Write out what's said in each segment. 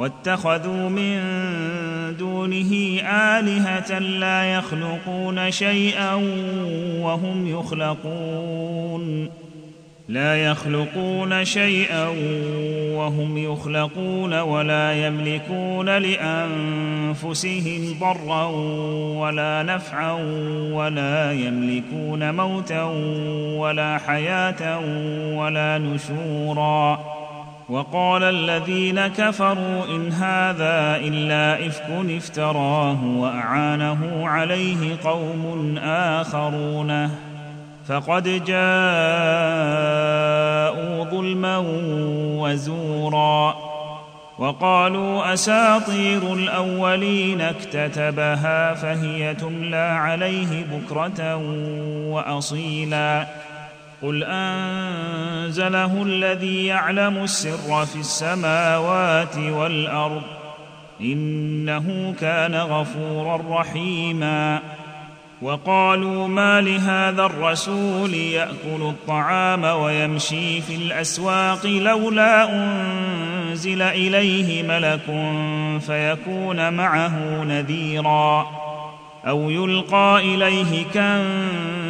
واتخذوا من دونه آلهة لا يخلقون شيئا وهم يخلقون. لا يخلقون شيئا وهم يخلقون ولا يملكون لأنفسهم ضرا ولا نفعا ولا يملكون موتا ولا حياة ولا نشورا. وقال الذين كفروا إن هذا إلا إفك افتراه وأعانه عليه قوم اخرونه فقد جاءوا ظلما وزورا. وقالوا أساطير الأولين اكتتبها فهي تملى عليه بكرة وأصيلا. قل أنزله الذي يعلم السر في السماوات والأرض إنه كان غفورا رحيما وقالوا ما لهذا الرسول يأكل الطعام ويمشي في الأسواق لولا أنزل إليه ملك فيكون معه نذيرا أو يلقى إليه كنز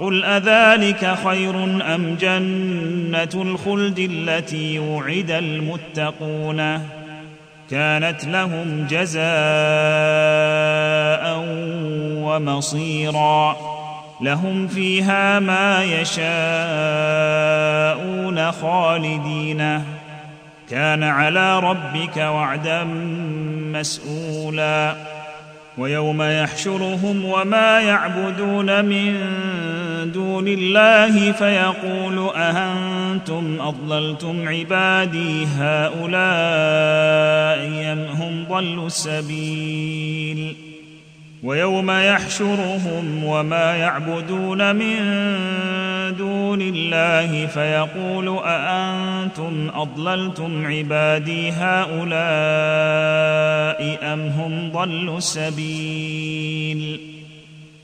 قل أذلك خير أم جنة الخلد التي وعد المتقون كانت لهم جزاء ومصيرا لهم فيها ما يشاءون خالدين كان على ربك وعدا مسؤولا ويوم يحشرهم وما يعبدون من دون الله فيقول أهنتم أضللتم عبادي هؤلاء أم هم ضلوا السبيل ويوم يحشرهم وما يعبدون من دون الله فيقول اانتم أضللتم عبادي هؤلاء أم هم ضلوا السبيل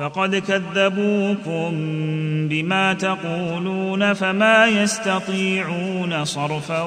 فقد كذبوكم بما تقولون فما يستطيعون صرفا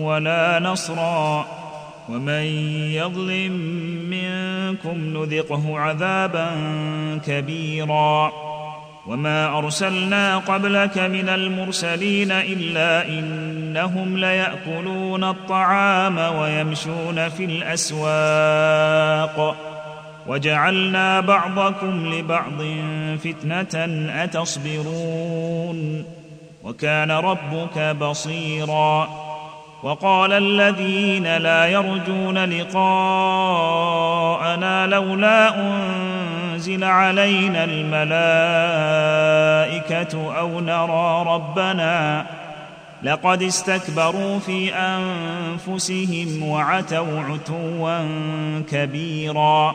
ولا نصرا ومن يظلم منكم نذقه عذابا كبيرا وما أرسلنا قبلك من المرسلين إلا إنهم ليأكلون الطعام ويمشون في الأسواق وجعلنا بعضكم لبعض فتنة أتصبرون. وكان ربك بصيرا. وقال الذين لا يرجون لقاءنا لولا أنزل علينا الملائكة أو نرى ربنا لقد استكبروا في أنفسهم وعتوا عتوا كبيرا.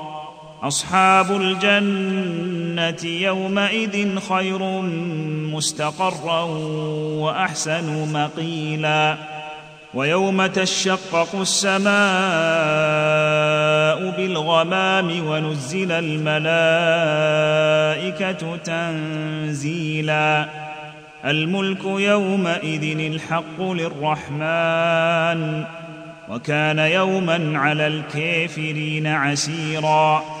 أصحاب الجنة يومئذ خير مستقرا وأحسن مقيلا. ويوم تشقق السماء بالغمام ونزل الملائكة تنزيلا. الملك يومئذ الحق للرحمن وكان يوما على الكافرين عسيرا.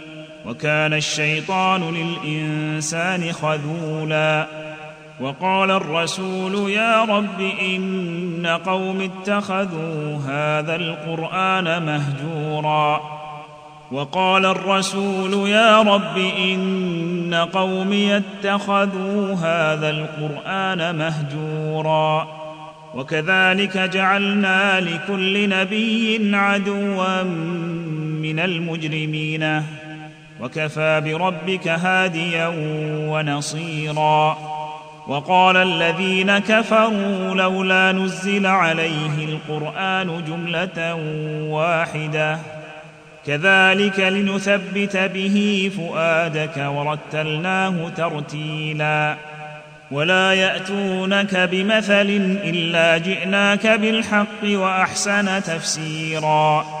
وكان الشيطان للإنسان خذولا. وقال الرسول يا رب إن قوم اتخذوا هذا القرآن مهجورا. وقال الرسول يا رب إن قومي اتخذوا هذا القرآن مهجورا. وكذلك جعلنا لكل نبي عدوا من المجرمين. وكفى بربك هاديا ونصيرا. وقال الذين كفروا لولا نزل عليه القرآن جملة واحدة. كذلك لنثبت به فؤادك ورتلناه ترتيلا. ولا يأتونك بمثل إلا جئناك بالحق وأحسن تفسيرا.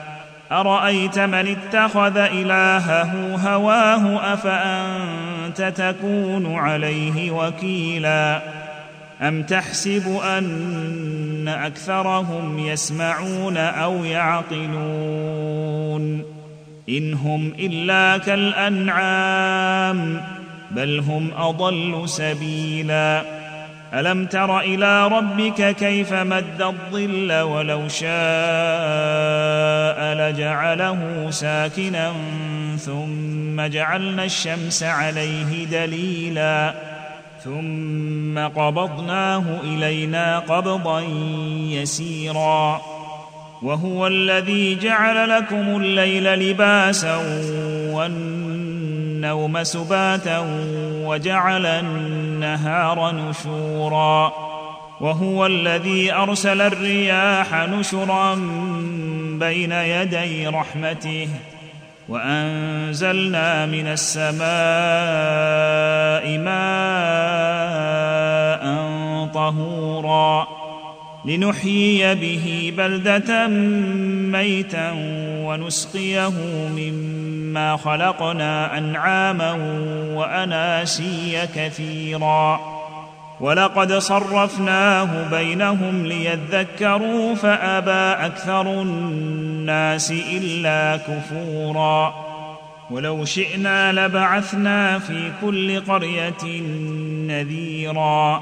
أرأيت من اتخذ إلهه هواه أفأنت تكون عليه وكيلا؟ أم تحسب أن أكثرهم يسمعون أو يعقلون؟ إن هم إلا كالأنعام بل هم أضل سبيلا. ألم تر إلى ربك كيف مد الظل ولو شاء لجعله ساكنا ثم جعلنا الشمس عليه دليلا ثم قبضناه إلينا قبضا يسيرا وهو الذي جعل لكم الليل لباسا والنوم سباتا وجعل النهار نشورا وهو الذي أرسل الرياح نشرا بين يدي رحمته وأنزلنا من السماء ماء طهورا لنحيي به بلدة ميتا ونسقيه مما خلقنا أنعاما وأناسيا كثيرا. ولقد صرفناه بينهم ليذكروا فأبى أكثر الناس إلا كفورا. ولو شئنا لبعثنا في كل قرية نذيرا.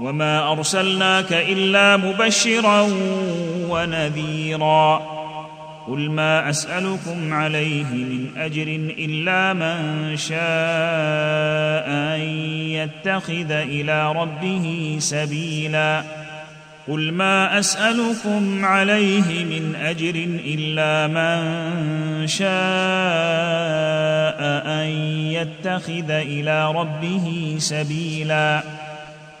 وما أرسلناك إلا مبشرا ونذيرا. قل ما أسألكم عليه من أجر إلا من شاء أن يتخذ إلى ربه سبيلا. قل ما أسألكم عليه من أجر إلا من شاء أن يتخذ إلى ربه سبيلا.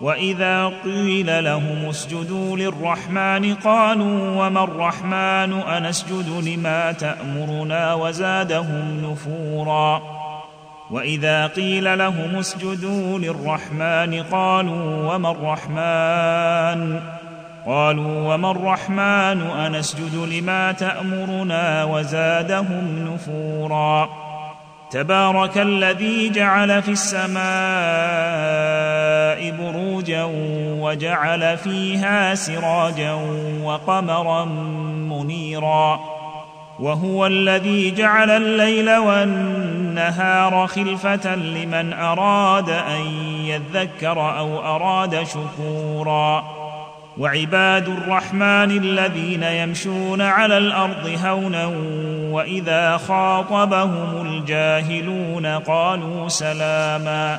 واذا قيل لهم اسجدوا للرحمن قالوا وما الرحمن انسجد لما تامرنا وزادهم نفورا واذا قيل لهم اسجدوا للرحمن قالوا وما الرحمن قالوا وما الرحمن انسجد لما تامرنا وزادهم نفورا تبارك الذي جعل في السماء بروجا وجعل فيها سراجا وقمرا منيرا وهو الذي جعل الليل والنهار خلفة لمن أراد أن يذكر أو أراد شكورا وعباد الرحمن الذين يمشون على الأرض هونا وإذا خاطبهم الجاهلون قالوا سلاما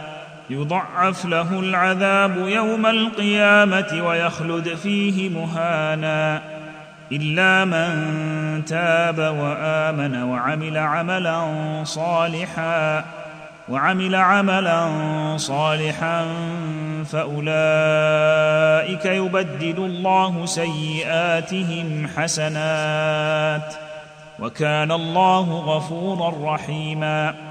يضعف له العذاب يوم القيامة ويخلد فيه مهانا إلا من تاب وآمن وعمل عملا صالحا وعمل عملا صالحا فأولئك يبدل الله سيئاتهم حسنات وكان الله غفورا رحيما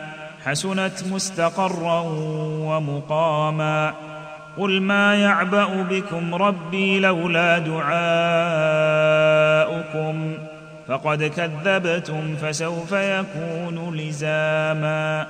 حسنت مستقرا ومقاما قل ما يعبأ بكم ربي لولا دعاؤكم فقد كذبتم فسوف يكون لزاما